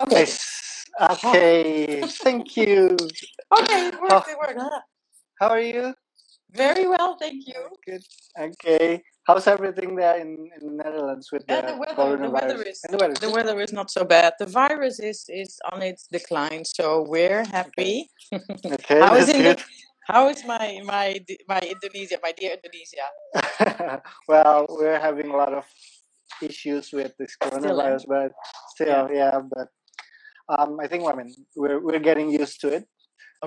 Okay. Yes. Okay. Thank you. Okay, it worked. It worked. How are you? Very well, thank you. Good. Okay. How's everything there in, in the Netherlands with the, And the weather, the coronavirus? weather is And the weather. the weather is not so bad. The virus is is on its decline, so we're happy. Okay, How is that's it? good. How is my my d- my Indonesia, my dear Indonesia? well, we're having a lot of issues with this Still, eh? coronavirus, but Yeah. still, yeah. But um, I think I mean we're we're getting used to it.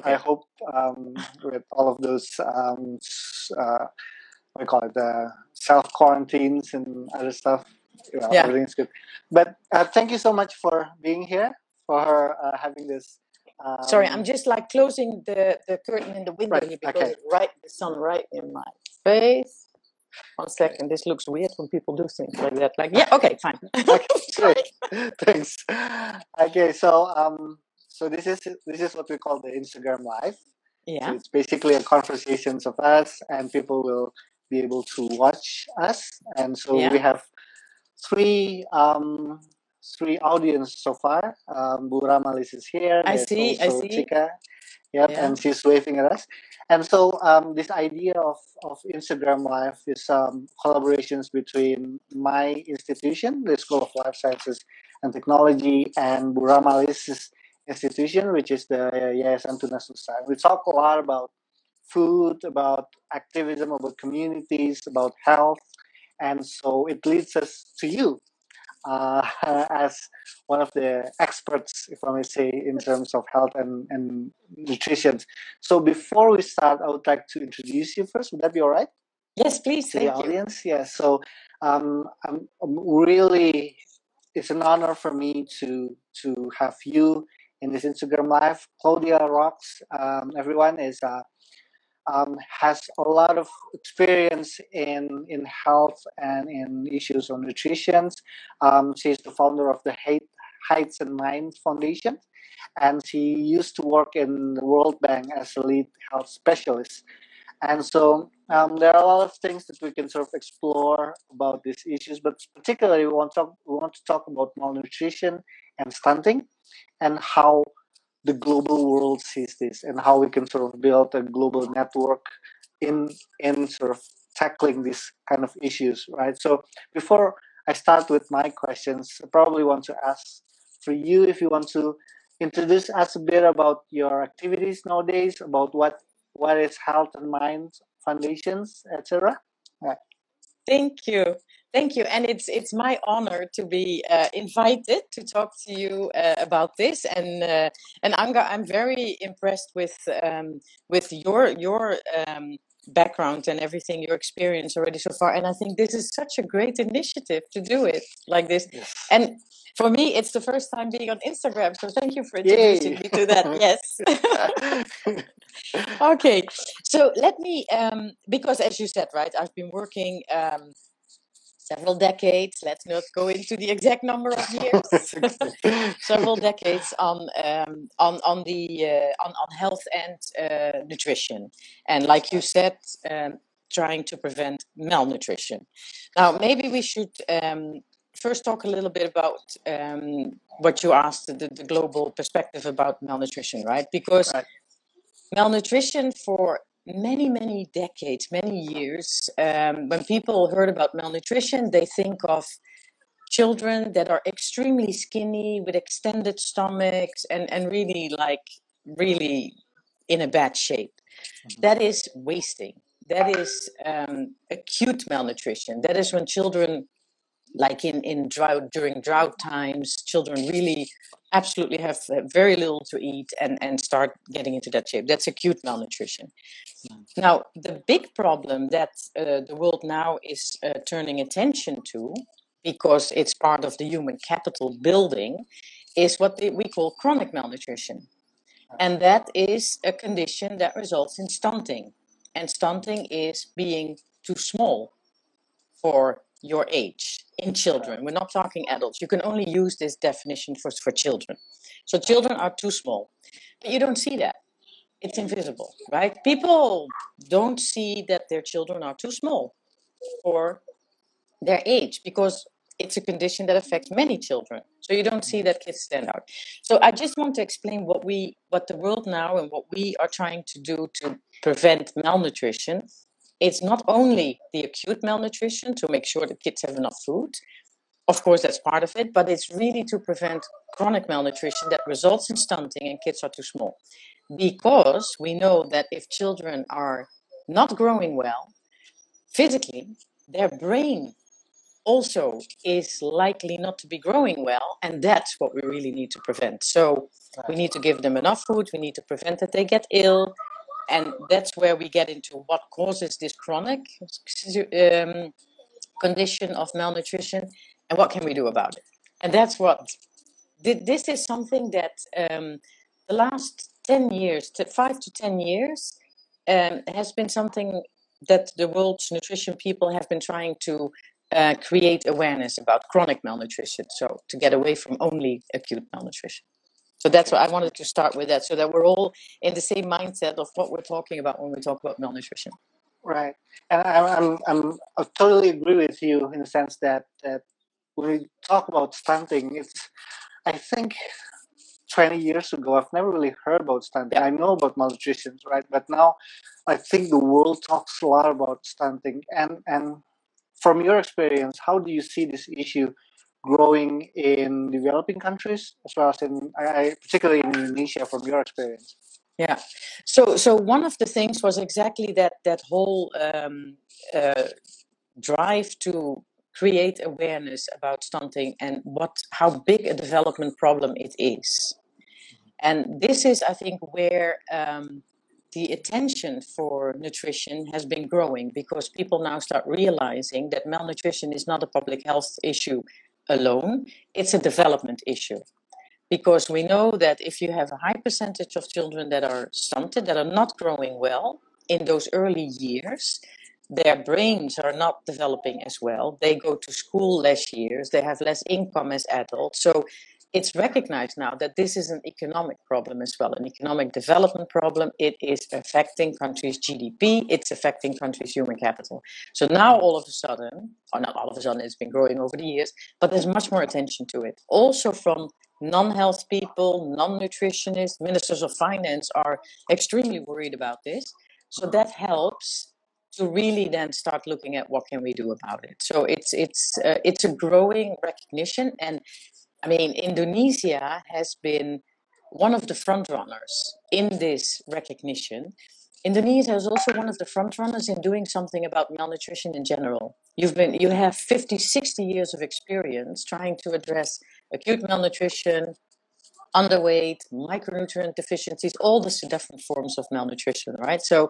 I hope um, with all of those um, uh, what do you call it, the self quarantines and other stuff. Well, Yeah. everything's good. But uh, thank you so much for being here, for uh, having this. Um, Sorry, I'm just like closing the the curtain in the window Right, here because okay. right the sun right in my face. One second. This looks weird when people do things like that. Like, yeah, okay, fine. okay, great. Thanks. Okay, so um, so this is this is what we call the Instagram Live. So Yeah. it's basically a conversations of us, and people will be able to watch us. And so Yeah. we have three um three audience so far. Um, Bu Ramalis is here. I see. I see. Chika. Yep, Yeah. and she's waving at us. And so um, this idea of, of Instagram Live is um, collaborations between my institution, the School of Life Sciences and Technology, and Buramalis's institution, which is the Yayasan Tunas Nusa. We talk a lot about food, about activism, about communities, about health, and so it leads us to you uh, as one of the experts, if I may say, in terms of health and, and nutrition. So before we start, I would like to introduce you first. Would that be all right Yes, please. to the you. audience? Yes. So um, I'm, I'm really, it's an honor for me to to have you in this Instagram live. Claudia Rokx. Um, everyone is uh, um, has a lot of experience in in health and in issues of nutrition. Um, she's the founder of the Heights and Minds Foundation, and she used to work in the World Bank as a lead health specialist. And so um, there are a lot of things that we can sort of explore about these issues, but particularly we want to talk, we want to talk about malnutrition and stunting, and how the global world sees this, and how we can sort of build a global network in in sort of tackling these kind of issues, right? So before I start with my questions, I probably want to ask for you if you want to introduce us a bit about your activities nowadays, about what what is Health and Mind Foundations, etc. right. Thank you. Thank you. And it's it's my honor to be uh, invited to talk to you uh, about this. And uh, and Anga, I'm very impressed with um, with your your um, background and everything, your experience already so far. And I think this is such a great initiative to do it like this. Yes. And for me, it's the first time being on Instagram. So thank you for introducing Yay! me to that. Yes. okay. So let me, um, because as you said, right, I've been working um, several decades. Let's not go into the exact number of years. several decades on um, on on the uh, on on health and uh, nutrition, and like you said, um, trying to prevent malnutrition. Now, maybe we should um, first talk a little bit about um, what you asked, the, the global perspective about malnutrition, right? Because Right. malnutrition for many many decades many years um, when people heard about malnutrition they think of children that are extremely skinny with extended stomachs and, and really like really in a bad shape. That is wasting. That is um, acute malnutrition. That is when children like in, in drought during drought times children really absolutely have uh, very little to eat and, and start getting into that shape. That's acute malnutrition. Now the big problem that uh, the world now is uh, turning attention to because it's part of the human capital building is what we call chronic malnutrition. And that is a condition that results in stunting. And stunting is being too small for your age in children. We're not talking adults. You can only use this definition for, for children. So children are too small. But you don't see that. It's invisible, right? People don't see that their children are too small for their age because it's a condition that affects many children. So you don't see that kids stand out. So I just want to explain what we, what the world now and what we are trying to do to prevent malnutrition. It's not only the acute malnutrition to make sure the kids have enough food. Of course, that's part of it, but it's really to prevent chronic malnutrition that results in stunting and kids are too small. Because we know that if children are not growing well physically, their brain also is likely not to be growing well, and that's what we really need to prevent. So we need to give them enough food, we need to prevent that they get ill, and that's where we get into what causes this chronic um, condition of malnutrition and what can we do about it. And that's what this is something that um, the last 10 years, five to 10 years, um, has been something that the world's nutrition people have been trying to uh, create awareness about chronic malnutrition. So to get away from only acute malnutrition. So that's what I wanted to start with that, so that we're all in the same mindset of what we're talking about when we talk about malnutrition. Right, and I'm I'm, I'm I totally agree with you in the sense that that when we talk about stunting, it's I think 20 years ago, I've never really heard about stunting. Yeah. I know about malnutrition, right? But now I think the world talks a lot about stunting. And, and from your experience, how do you see this issue growing in developing countries as well as in, I, particularly in Indonesia, from your experience? Yeah. So, so one of the things was exactly that that whole um, uh, drive to create awareness about stunting and what how big a development problem it is. And this is, I think, where um, the attention for nutrition has been growing because people now start realizing that malnutrition is not a public health issue alone, it's a development issue. Because we know that if you have a high percentage of children that are stunted, that are not growing well in those early years, their brains are not developing as well. They go to school less years, they have less income as adults. So it's recognized now that this is an economic problem as well, an economic development problem. It is affecting countries' GDP, it's affecting countries' human capital. So now all of a sudden, or not all of a sudden, it's been growing over the years, but there's much more attention to it. Also from non-health people, non-nutritionists, ministers of finance are extremely worried about this. So that helps to really then start looking at what can we do about it. So it's it's uh, it's a growing recognition and I mean, Indonesia has been one of the frontrunners in this recognition. Indonesia is also one of the frontrunners in doing something about malnutrition in general. You've been, you have 50, 60 years of experience trying to address acute malnutrition, underweight, micronutrient deficiencies, all the different forms of malnutrition, right? So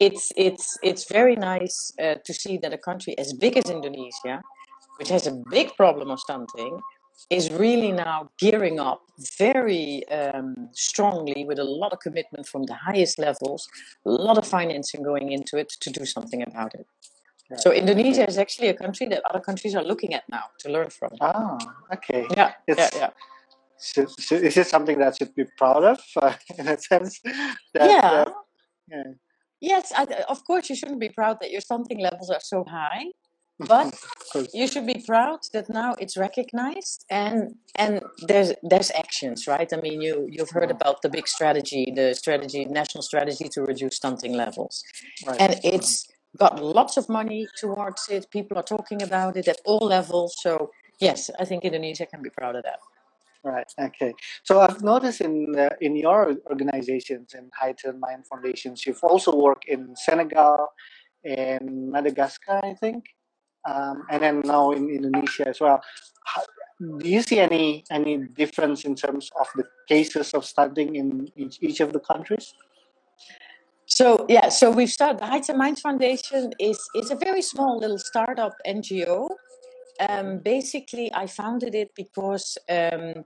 it's it's it's very nice uh, to see that a country as big as Indonesia, which has a big problem of stunting, is really now gearing up very um, strongly with a lot of commitment from the highest levels, a lot of financing going into it to do something about it. So Indonesia is actually a country that other countries are looking at now to learn from. Ah, okay. Yeah, it's, yeah, yeah. So, so is it something that should be proud of uh, in a sense? That, yeah. That, yeah. Yes, I, of course you shouldn't be proud that your something levels are so high but you should be proud that now it's recognized and and there's there's actions right? I mean you you've heard about the big strategy the strategy national strategy to reduce stunting levels. Right. and it's got lots of money towards it. People are talking about it at all levels. So yes i think indonesia can be proud of that. Right. Okay. So I've noticed in uh, in your organizations in Heights and Mind Foundations, you've also worked in Senegal and Madagascar, I think um, and then now in Indonesia as well. How, do you see any any difference in terms of the cases of stunting in each, each of the countries? So yeah, so we've started the Heights and Minds Foundation is is a very small little startup NGO. Um, basically, I founded it because um,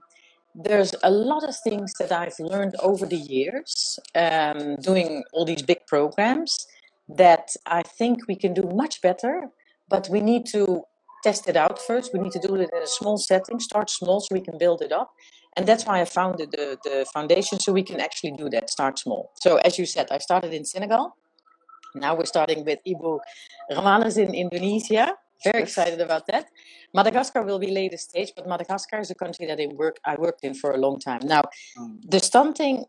there's a lot of things that I've learned over the years um, doing all these big programs that I think we can do much better but we need to test it out first. We need to do it in a small setting, start small so we can build it up. And that's why I founded the, the foundation so we can actually do that, start small. So, as you said, I started in Senegal. Now we're starting with Ibu Ramales in Indonesia. Very excited about that. Madagascar will be later stage, but Madagascar is a country that I work I worked in for a long time. Now, Mm. the stunting,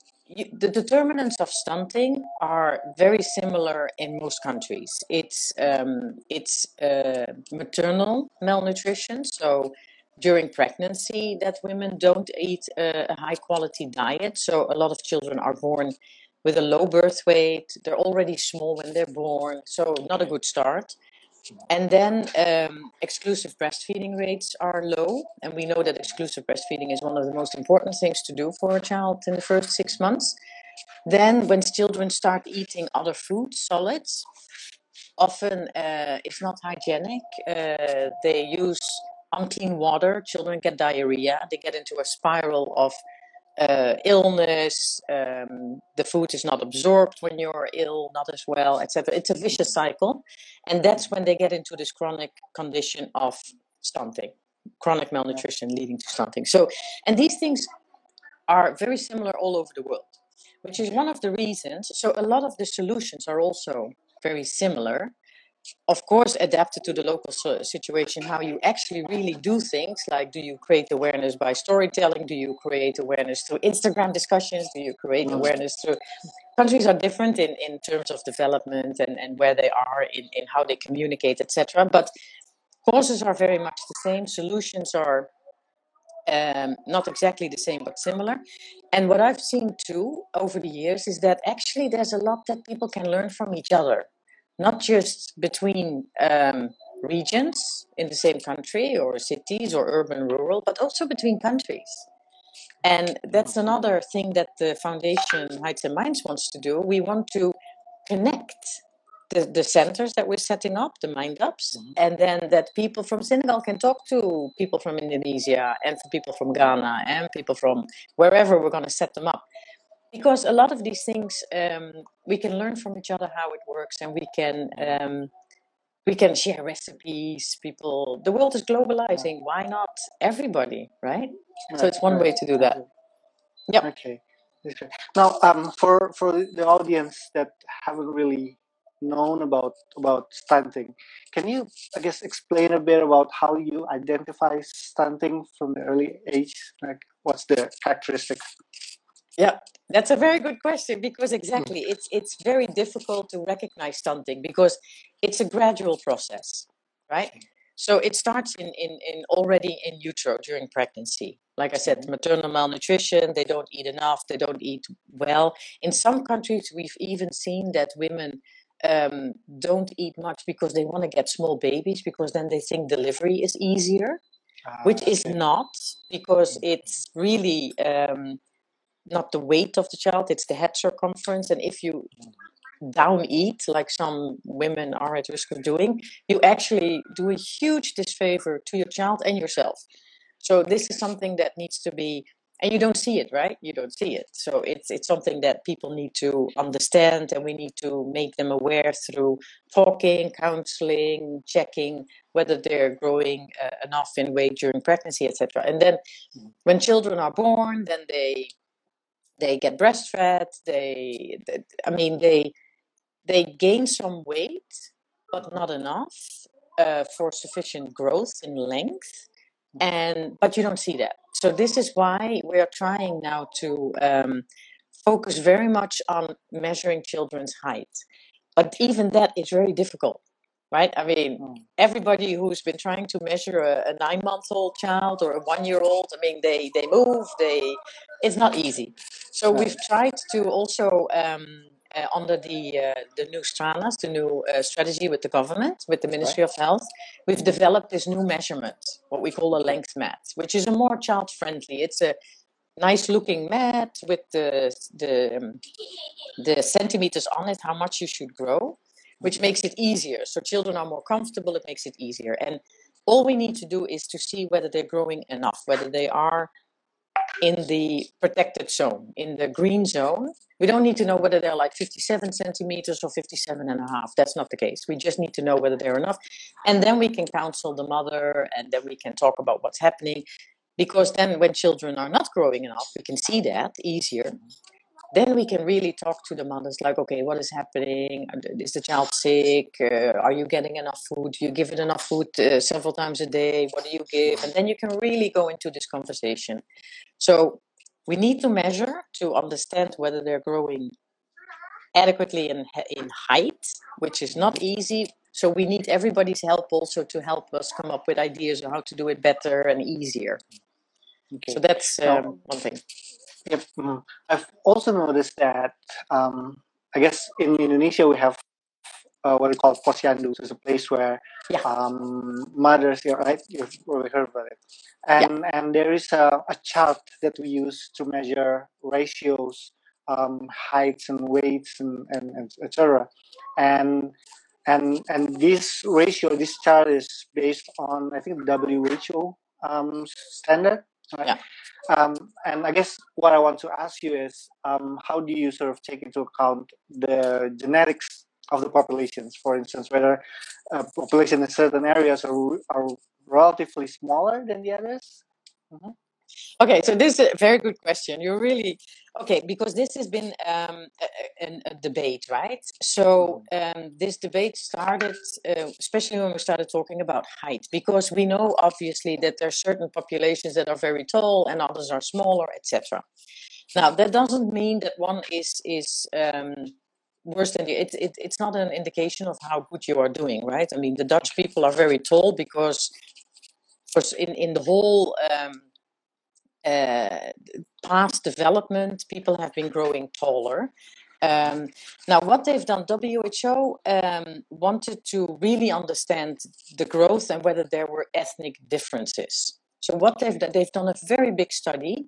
the determinants of stunting are very similar in most countries. It's um, it's uh, maternal malnutrition, so during pregnancy, that women don't eat a, a high quality diet. So a lot of children are born with a low birth weight. They're already small when they're born, so not a good start. And then um, exclusive breastfeeding rates are low, and we know that exclusive breastfeeding is one of the most important things to do for a child in the first six months. Then, when children start eating other foods, solids, often uh, it's not hygienic. Uh, they use unclean water. Children get diarrhea. They get into a spiral of uh, illness. Um, the food is not absorbed when you're ill, not as well, etc. It's a vicious cycle, and that's when they get into this chronic condition of stunting, chronic malnutrition leading to stunting. So, and these things are very similar all over the world, which is one of the reasons. So, a lot of the solutions are also very similar. Of course, adapted to the local so- situation, how you actually really do things. Like, do you create awareness by storytelling? Do you create awareness through Instagram discussions? Do you create Mm. awareness through countries are different in, in terms of development and, and where they are in, in how they communicate, etc. But causes are very much the same. Solutions are um, not exactly the same, but similar. And what I've seen too over the years is that actually there's a lot that people can learn from each other, not just between um, regions in the same country or cities or urban, rural, but also between countries. And that's another thing that the foundation Heights and Minds wants to do. We want to connect the, the centers that we're setting up, the mind ups, Mhm. and then that people from Senegal can talk to people from Indonesia and people from Ghana and people from wherever we're going to set them up. Because a lot of these things um, we can learn from each other how it works, and we can um, we can share recipes. People, the world is globalizing. Why not everybody, right? So it's one right. way to do that. yeah Okay. Now, um, for for the audience that haven't really known about about stunting, can you, I guess, explain a bit about how you identify stunting from the early age? Like, what's the characteristics? Yeah, that's a very good question because exactly it's it's very difficult to recognize stunting because it's a gradual process, right? So it starts in, in, in already in utero during pregnancy. Like I said, maternal malnutrition, they don't eat enough, they don't eat well. In some countries, we've even seen that women um, don't eat much because they want to get small babies because then they think delivery is easier Ah, which is not because it's really um, not the weight of the child it's the head circumference and if you down eat like some women are at risk of doing you actually do a huge disfavor to your child and yourself. So this is something that needs to be and you don't see it right? You don't see it. So it's it's something that people need to understand and we need to make them aware through talking counseling checking whether they're growing uh, enough in weight during pregnancy etc and then when children are born then they they get breastfed they, they i mean they they gain some weight but not enough uh, for sufficient growth in length and but you don't see that. So this is why we are trying now to um, focus very much on measuring children's height. But even that is very difficult right? I mean Mm. everybody who's been trying to measure a, a nine month old child or a one year old i mean they they move they it's not easy. So Right. we've tried to also um, uh, under the uh, the new stranas the new uh, strategy with the government with the ministry of health we've developed this new measurement what we call a length mat which is a more child friendly it's a nice looking mat with the the um, the centimeters on it how much you should grow which makes it easier. So children are more comfortable it makes it easier. And all we need to do is to see whether they're growing enough whether they are in the protected zone in the green zone. We don't need to know whether they're like 57 centimeters or 57 and a half. That's not the case. We just need to know whether they're enough. And then we can counsel the mother and then we can talk about what's happening because then when children are not growing enough we can see that easier then we can really talk to the mothers like okay what is happening? Is the child sick? Uh, are you getting enough food? Do you give it enough food uh, several times a day. What do you give? And then you can really go into this conversation. So we need to measure to understand whether they're growing adequately in, in height which is not easy. So we need everybody's help also to help us come up with ideas on how to do it better and easier. Okay. so that's um, one thing Yep. Mm. I've also noticed that um, I guess in Indonesia we have uh, what we call posyandu. So it's a place where yeah. um, mothers, yeah, right? You've probably heard about it. And yeah. and there is a, a chart that we use to measure ratios, um, heights and weights and, and, and etc. And and and this ratio, this chart is based on I think the WHO um, standard. Right? Yeah. Um, and I guess what I want to ask you is, um, how do you sort of take into account the genetics of the populations? For instance, whether a population in certain areas are, are relatively smaller than the others. Mm-hmm. Okay, so this is a very good question. You're really okay because this has been um, a, a, debate, right? So mm-hmm. um, this debate started, uh, especially when we started talking about height, because we know obviously that there are certain populations that are very tall and others are smaller, etc. Now that doesn't mean that one is is um, worse than the. It, it, it's not an indication of how good you are doing, right? I mean, the Dutch people are very tall because, for in in the whole. Uh, past development, people have been growing taller. Um, now, what they've done, WHO um, wanted to really understand the growth and whether there were ethnic differences. So, what they've done, they've done a very big study.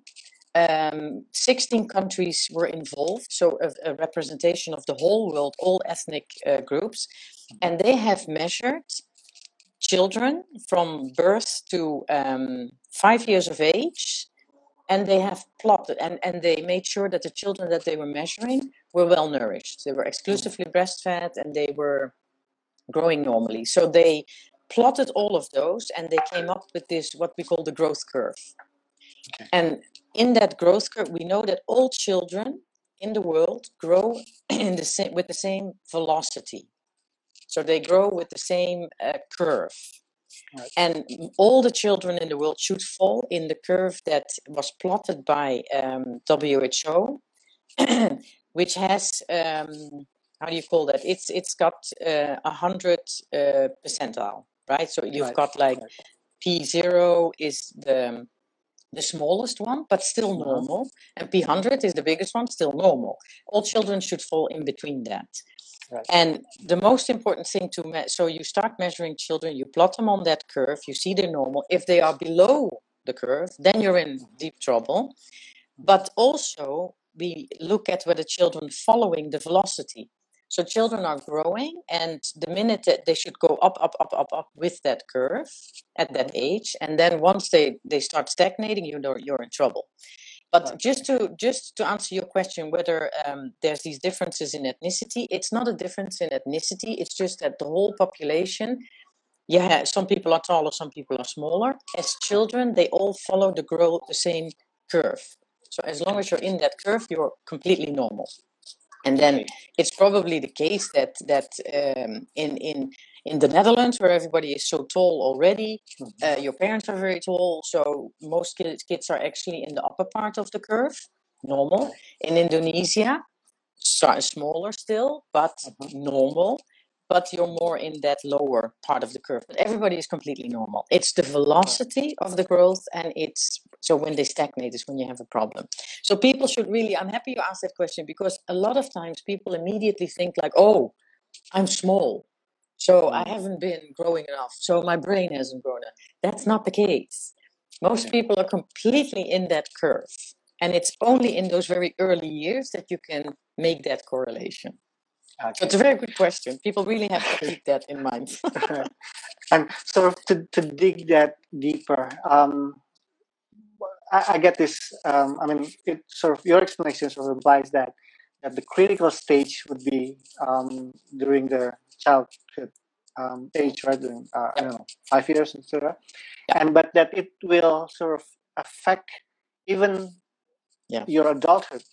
Um, 16 countries were involved, so a, a, representation of the whole world, all ethnic uh, groups, and they have measured children from birth to um, five years of age and they have plotted and, and they made sure that the children that they were measuring were well nourished. They were exclusively breastfed and they were growing normally. So they plotted all of those and they came up with this what we call the growth curve. Okay. And in that growth curve, we know that all children in the world grow in the same with the same velocity. So they grow with the same uh, curve. Right. And all the children in the world should fall in the curve that was plotted by um, WHO, which has um, how do you call that? It's it's got uh, a uh, hundred uh, percentile, right? So you've right. got like right. P zero is the the smallest one, but still uh-huh. normal, and P hundred is the biggest one, still normal. All children should fall in between that. Right. And the most important thing to me- so you start measuring children, you plot them on that curve, you see they're normal. If they are below the curve, then you're in deep trouble. But also we look at whether children following the velocity. So children are growing, and the minute that they should go up, up, up, up, up with that curve at that mm-hmm. age, and then once they they start stagnating, you know you're in trouble. But just to just to answer your question, whether um, there's these differences in ethnicity, it's not a difference in ethnicity. It's just that the whole population, yeah, some people are taller, some people are smaller. As children, they all follow the growth the same curve. So as long as you're in that curve, you're completely normal. And then it's probably the case that that um, in in in the Netherlands, where everybody is so tall already, mm-hmm. uh, your parents are very tall, so most kids, kids are actually in the upper part of the curve, normal. In Indonesia, so, smaller still, but mm-hmm. normal. But you're more in that lower part of the curve. But everybody is completely normal. It's the velocity of the growth, and it's so when they stagnate is when you have a problem. So people should really. I'm happy you asked that question because a lot of times people immediately think like, "Oh, I'm small." So I mm. haven't been growing enough. So my brain hasn't grown enough. That's not the case. Most people are completely in that curve. And it's only in those very early years that you can make that correlation. Okay. So it's a very good question. People really have to keep that in mind. and sort of to, to dig that deeper, um, I, I, get this. Um, I mean, it sort of your explanation sort of implies that that the critical stage would be um, during the childhood um, age, right? Uh, I don't know, five years, etc. And but that it will sort of affect even yeah. your adulthood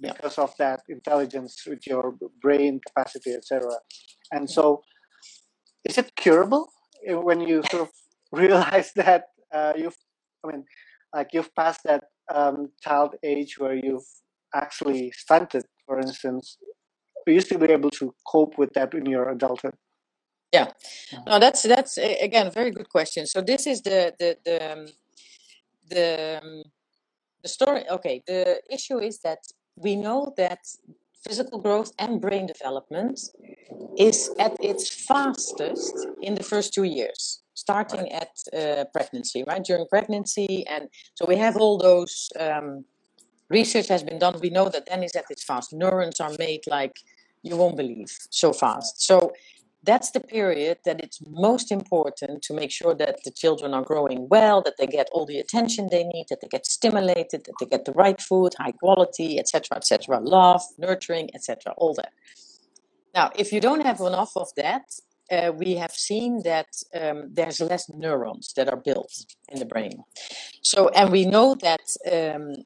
because yeah. of that intelligence with your brain capacity, etc. And so, is it curable when you sort of realize that uh, you've, I mean, like you've passed that um, child age where you've actually stunted, for instance? You still be able to cope with that in your adulthood? Yeah, no, that's that's again a very good question. So this is the the the um, the um, the story. Okay, the issue is that we know that physical growth and brain development is at its fastest in the first two years, starting right. at uh, pregnancy, right? During pregnancy, and so we have all those. Um, research has been done. We know that then is at its fast. Neurons are made like you won't believe so fast. So that's the period that it's most important to make sure that the children are growing well, that they get all the attention they need, that they get stimulated, that they get the right food, high quality, etc., etc., love, nurturing, etc., all that. Now, if you don't have enough of that, uh, we have seen that um, there's less neurons that are built in the brain. So, and we know that um,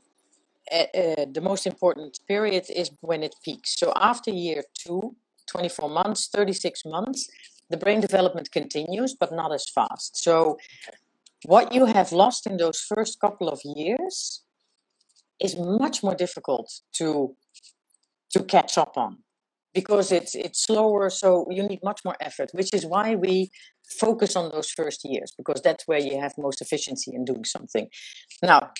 the most important period is when it peaks. So, after year two, 24 months, 36 months, the brain development continues, but not as fast. So, what you have lost in those first couple of years is much more difficult to to catch up on because it's it's slower so you need much more effort which is why we focus on those first years because that's where you have most efficiency in doing something now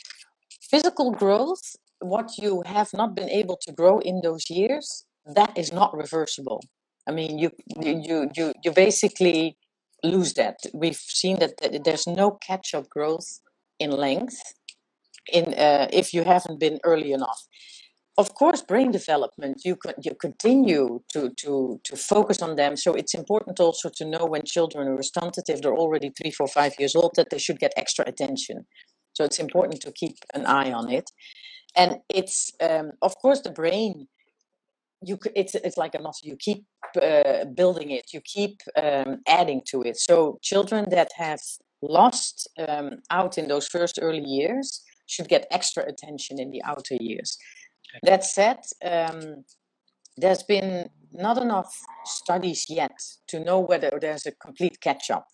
physical growth what you have not been able to grow in those years that is not reversible. I mean, you you you you basically lose that. We've seen that there's no catch-up growth in length in uh, if you haven't been early enough. Of course, brain development you you continue to to to focus on them. So it's important also to know when children are stunted, if they're already three, four, five years old, that they should get extra attention. So it's important to keep an eye on it. And it's um, of course the brain you it's it's like a muscle you keep uh, building it you keep um, adding to it so children that have lost um, out in those first early years should get extra attention in the outer years okay. that said um, there's been not enough studies yet to know whether there's a complete catch up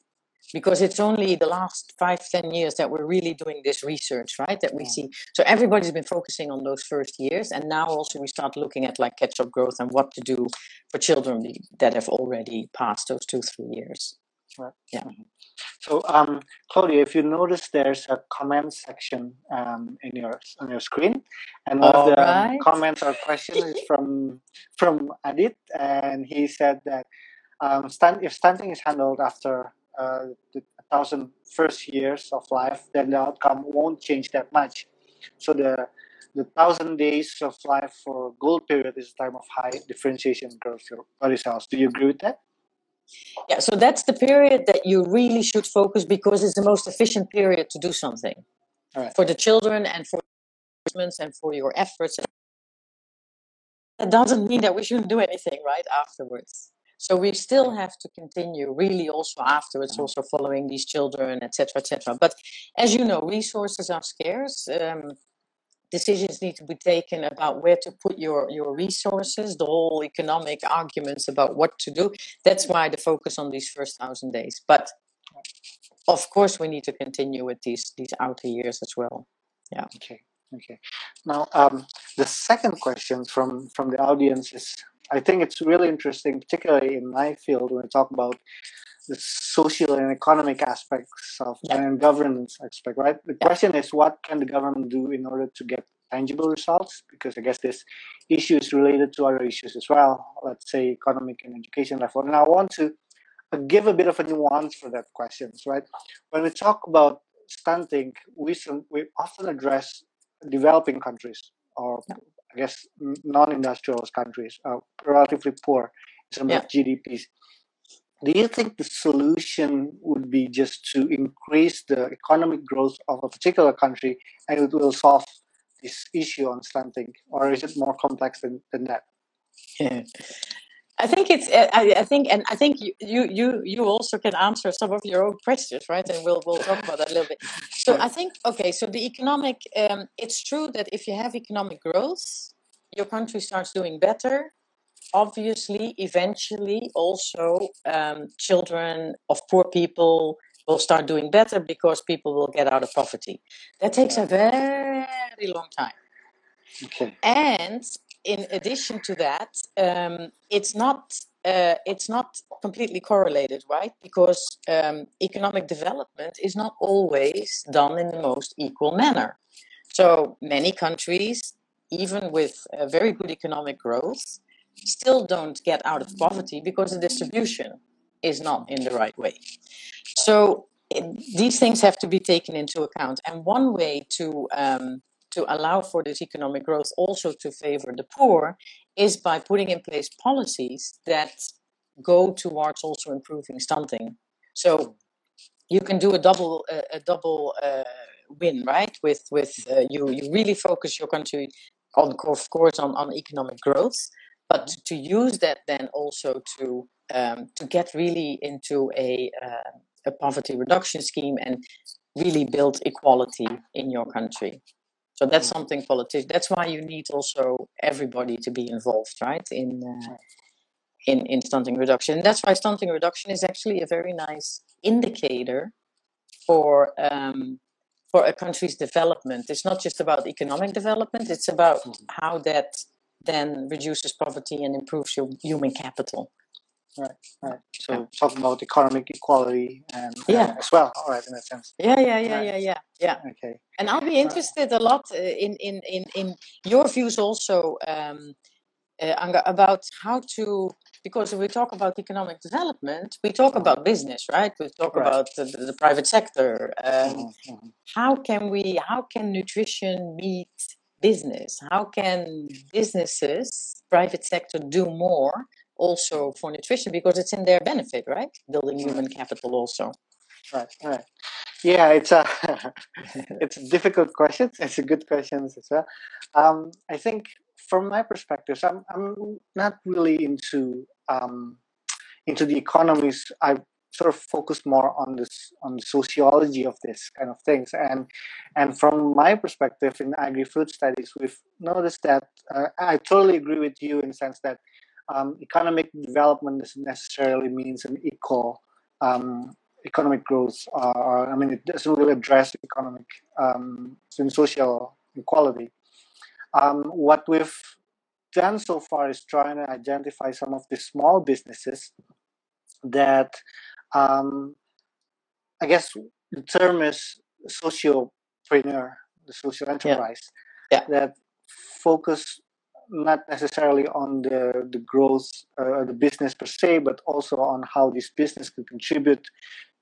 because it's only the last five ten years that we're really doing this research right that we see. So everybody's been focusing on those first years and now also we start looking at like catch up growth and what to do for children that have already passed those two three years. Right. Yeah. Mm-hmm. so um claudia if you notice there's a comment section um, in your on your screen and one All of the right. comments or questions is from from adit and he said that um, stunt, if stunting is handled after uh, the thousand first years of life, then the outcome won't change that much. So the the thousand days of life for gold period is a time of high differentiation growth your body cells. Do you agree with that? Yeah, so that's the period that you really should focus because it's the most efficient period to do something right. for the children and for and for your efforts. That doesn't mean that we shouldn't do anything right afterwards. So we still have to continue really also afterwards, also following these children, etc., etc. But as you know, resources are scarce. Um, decisions need to be taken about where to put your your resources. The whole economic arguments about what to do. That's why the focus on these first thousand days. But of course, we need to continue with these these outer years as well. Yeah. Okay. Okay. Now, um, the second question from from the audience is I think it's really interesting, particularly in my field, when we talk about the social and economic aspects of yeah. and governance aspect, right? The yeah. question is, what can the government do in order to get tangible results? Because I guess this issue is related to other issues as well. Let's say economic and education level. And I want to uh, give a bit of a nuance for that question, right? When we talk about stunting, we we often address developing countries or. I guess non-industrial countries are relatively poor in terms yeah. of GDPs. Do you think the solution would be just to increase the economic growth of a particular country and it will solve this issue on stunting, or is it more complex than, than that? Yeah. I think it's. I, I, think, and I think you, you, you, you also can answer some of your own questions, right? And we'll we'll talk about that a little bit. So I think, okay. So the economic, um, it's true that if you have economic growth, your country starts doing better, obviously, eventually, also um, children of poor people will start doing better because people will get out of poverty. That takes a very long time. Okay. And in addition to that, um, it's not uh, it's not completely correlated, right? Because um, economic development is not always done in the most equal manner. So many countries, even with uh, very good economic growth, still don't get out of poverty because the distribution is not in the right way. So these things have to be taken into account. And one way to um, to allow for this economic growth also to favor the poor is by putting in place policies that go towards also improving stunting. So you can do a double uh, a double uh, win, right? With with uh, you you really focus your country on of course on, on economic growth, but to use that then also to um, to get really into a uh, a poverty reduction scheme and really build equality in your country. So that's mm. something politicians. That's why you need also everybody to be involved, right? In uh, in in stunting reduction. And that's why stunting reduction is actually a very nice indicator for um, for a country's development. It's not just about economic development. It's about mm-hmm. how that then reduces poverty and improves your human capital. Right, right. So yeah. talk about economic equality and yeah. Uh, as well. All right, in that sense. Yeah, yeah, yeah, right. yeah, yeah, yeah. Okay. And I'll be interested a lot uh, in in in in your views also, um, uh, about how to because we talk about economic development, we talk about business, right? We talk right. about the, the, private sector. Um, mm-hmm. How can we? How can nutrition meet business? How can businesses, private sector, do more? Also for nutrition because it's in their benefit, right? Building human capital also. Right, right. Yeah, it's a it's a difficult question. It's a good question as well. Um, I think from my perspective, I'm I'm not really into um, into the economies. I sort of focus more on this on the sociology of this kind of things and and from my perspective in agri-food studies we've noticed that uh, i totally agree with you in the sense that um, economic development doesn't necessarily means an equal um, economic growth. Uh, I mean, it doesn't really address economic um, and social equality. Um, what we've done so far is trying to identify some of the small businesses that um, I guess the term is sociopreneur, the social enterprise, yeah. Yeah. that focus not necessarily on the the growth uh, the business per se, but also on how this business can contribute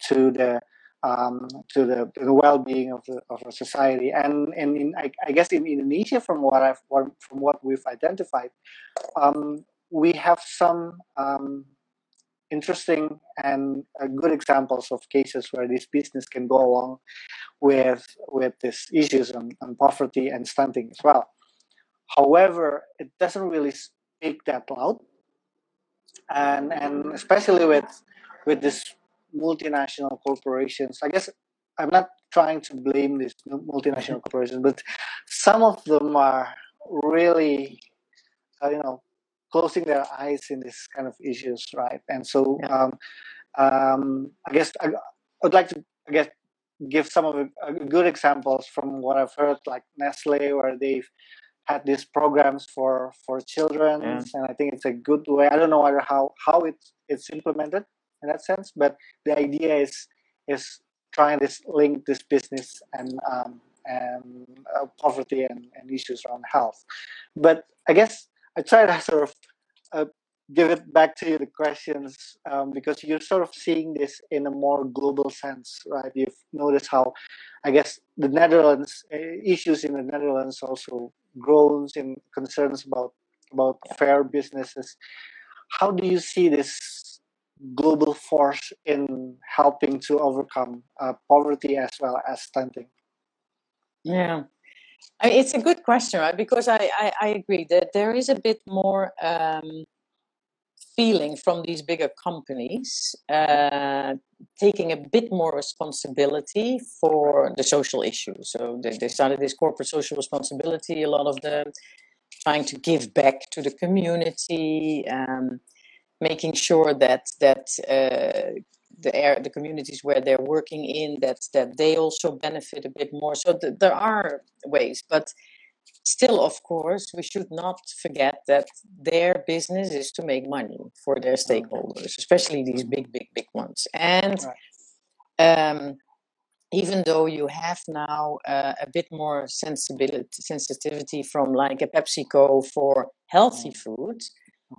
to the um, to the, the well-being of the of a society. And and in I, I, guess in Indonesia, from what I've from what we've identified, um, we have some um, interesting and uh, good examples of cases where this business can go along with with these issues on, on poverty and stunting as well. However, it doesn't really speak that loud, and and especially with with this multinational corporations. I guess I'm not trying to blame these multinational corporations, but some of them are really, uh, you know, closing their eyes in this kind of issues, right? And so, yeah. um, um, I guess I, would like to, I guess, give some of the uh, good examples from what I've heard, like Nestle, where they've had these programs for for children yeah. and i think it's a good way i don't know how how it, it's implemented in that sense but the idea is is trying to link this business and um, and uh, poverty and, and issues around health but i guess i try to sort of uh, give it back to you the questions um, because you're sort of seeing this in a more global sense right you've noticed how i guess the netherlands uh, issues in the netherlands also groans in concerns about about fair businesses. How do you see this global force in helping to overcome uh, poverty as well as stunting? Yeah, I mean, it's a good question, right? Because I, I, I agree that there is a bit more um, feeling from these bigger companies uh, taking a bit more responsibility for the social issues. So they, they started this corporate social responsibility. A lot of them trying to give back to the community, um, making sure that that uh, the air, the communities where they're working in, that that they also benefit a bit more. So th- there are ways, but still, of course, we should not forget that their business is to make money for their stakeholders, especially these big, big, big ones. And um, even though you have now uh, a bit more sensibility, sensitivity from like a PepsiCo for healthy food,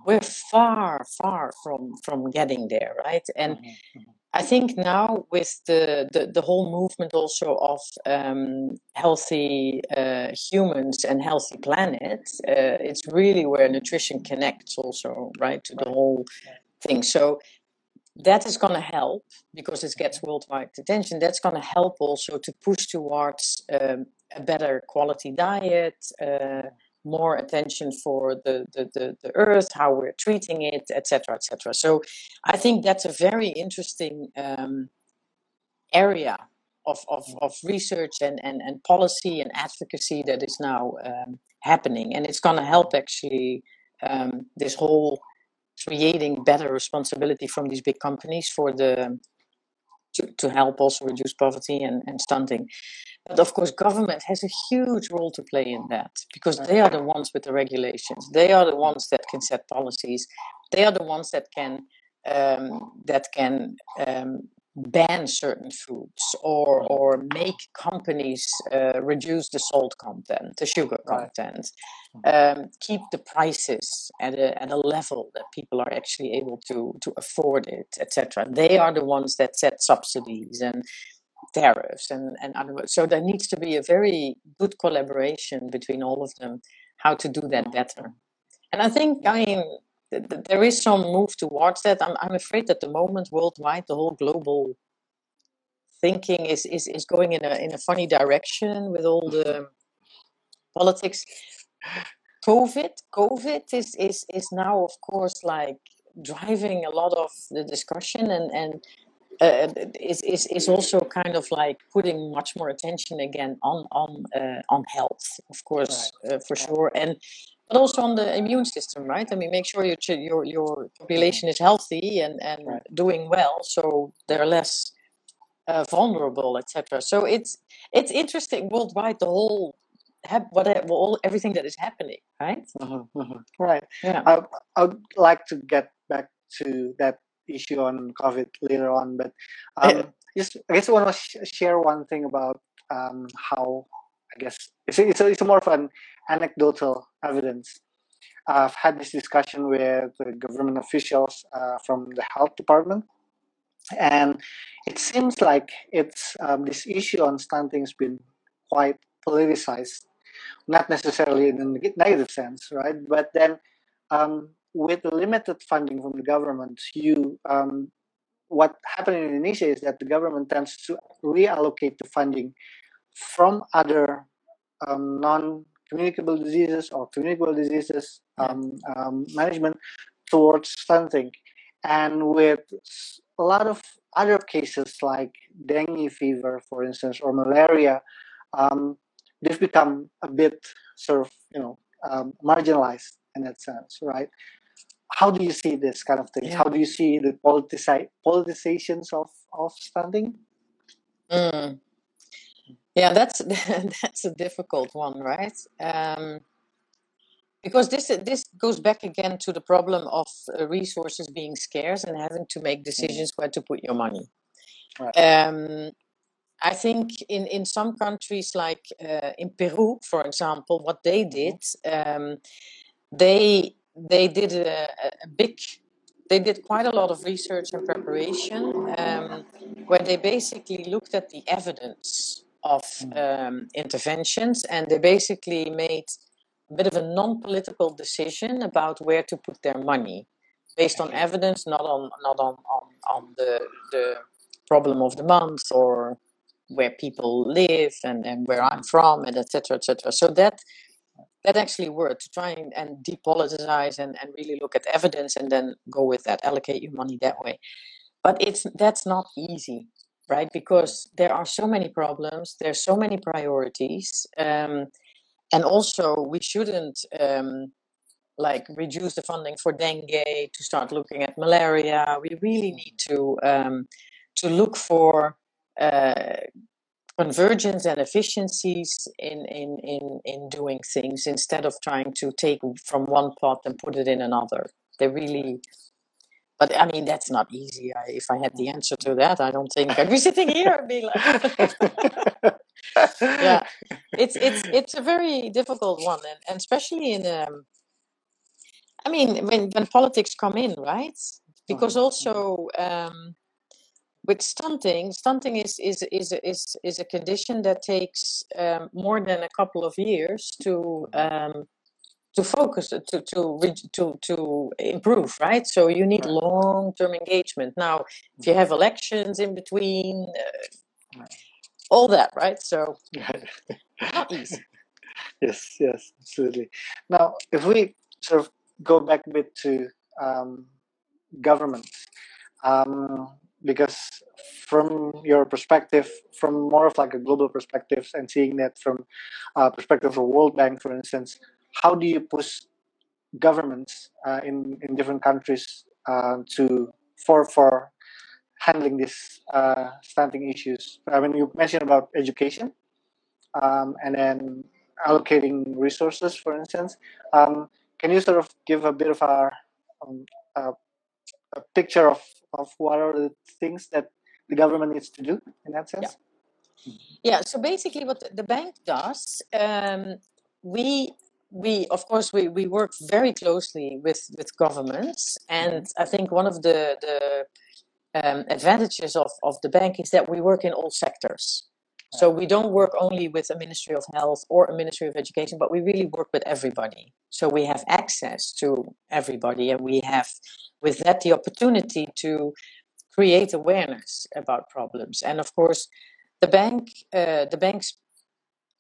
we're far, far from from getting there, right? And mm-hmm. I think now with the, the, the whole movement also of um, healthy uh, humans and healthy planet, uh, it's really where nutrition connects also, right, to the whole thing. So that is going to help because it gets worldwide attention. That's going to help also to push towards um, a better quality diet. Uh, more attention for the, the, the, the earth, how we're treating it, etc., etc. So I think that's a very interesting um, area of, of, of research and, and, and policy and advocacy that is now um, happening. And it's going to help actually um, this whole creating better responsibility from these big companies for the to, to help also reduce poverty and, and stunting. But of course, government has a huge role to play in that because they are the ones with the regulations. They are the ones that can set policies. They are the ones that can um, that can um, ban certain foods or or make companies uh, reduce the salt content, the sugar content, mm-hmm. um, keep the prices at a at a level that people are actually able to to afford it, etc. They are the ones that set subsidies and tariffs and and other so there needs to be a very good collaboration between all of them how to do that better. And i think i mean there is some move towards that. I'm, I'm afraid that the moment worldwide, the whole global thinking is, is, is going in a in a funny direction with all the politics. COVID, COVID is, is is now of course like driving a lot of the discussion and and uh, is, is is also kind of like putting much more attention again on on uh, on health, of course, right. uh, for sure, and but also on the immune system, right? I mean, make sure your your your population is healthy and and right. doing well, so they're less uh, vulnerable, etc. So it's it's interesting worldwide. The whole what all everything that is happening, right? Mm-hmm, mm-hmm. Right. Yeah. I I would like to get back to that issue on COVID later on, but um, just I guess I want to sh- share one thing about um, how I guess it's it's, a, it's more of an anecdotal evidence. I've had this discussion with government officials uh, from the health department, and it seems like it's um, this issue on stunting has been quite politicized, not necessarily in a negative sense, right? But then, um, with limited funding from the government, you um, what happened in Indonesia is that the government tends to reallocate the funding from other um, non communicable diseases or communicable diseases um, um, management towards stunting. And with a lot of other cases like dengue fever, for instance, or malaria, um, they've become a bit sort of, you know, um, marginalized in that sense, right? How do you see this kind of things? Yeah. How do you see the politici- politizations of, of stunting? Mm. Yeah, that's that's a difficult one, right? Um, because this this goes back again to the problem of uh, resources being scarce and having to make mm. decisions where to put your money. Right. Um, I think in, in some countries, like uh, in Peru, for example, what they mm-hmm. did, um, they they did a, a, big, they did quite a lot of research and preparation, um, where they basically looked at the evidence of mm. um, interventions, and they basically made a bit of a non-political decision about where to put their money, based on evidence, not on not on on, on the the problem of the month or where people live and, and where I'm from and etc etc. So that that actually worked to try and, and depoliticize and, and really look at evidence and then go with that, allocate your money that way. But it's that's not easy right? Because there are so many problems, there's so many priorities. Um, and also we shouldn't um, like reduce the funding for dengue to start looking at malaria. We really need to um, to look for uh, convergence and efficiencies in, in, in, in doing things instead of trying to take from one pot and put it in another. They really, but I mean, that's not easy. I, if I had the answer to that, I don't think I'd be sitting here and be like, yeah, it's, it's, it's a very difficult one. And, and especially in, um, I mean, when, when politics come in, right? Because mm-hmm. also, um, with stunting, stunting is is is is is a condition that takes um, more than a couple of years to um, to focus to to to to improve, right? So you need right. long term engagement. Now, if you have elections in between, uh, all that, right? So not easy. yes, yes, absolutely. Now, if we sort of go back a bit to um, government. Um, because from your perspective, from more of like a global perspective, and seeing that from uh, perspective of World Bank, for instance, how do you push governments uh, in in different countries uh, to for for handling these uh, issues? I mean, you mentioned about education, um, and then allocating resources, for instance. Um, can you sort of give a bit of our um, a picture of, of what are the things that the government needs to do in that sense? Yeah. Yeah. So basically, what the bank does, um, we we of course we, we work very closely with with governments, and I think one of the the um, advantages of of the bank is that we work in all sectors. So we don't work only with a Ministry of Health or a Ministry of Education, but we really work with everybody. So we have access to everybody, and we have with that the opportunity to create awareness about problems. And of course, the bank, uh, the bank's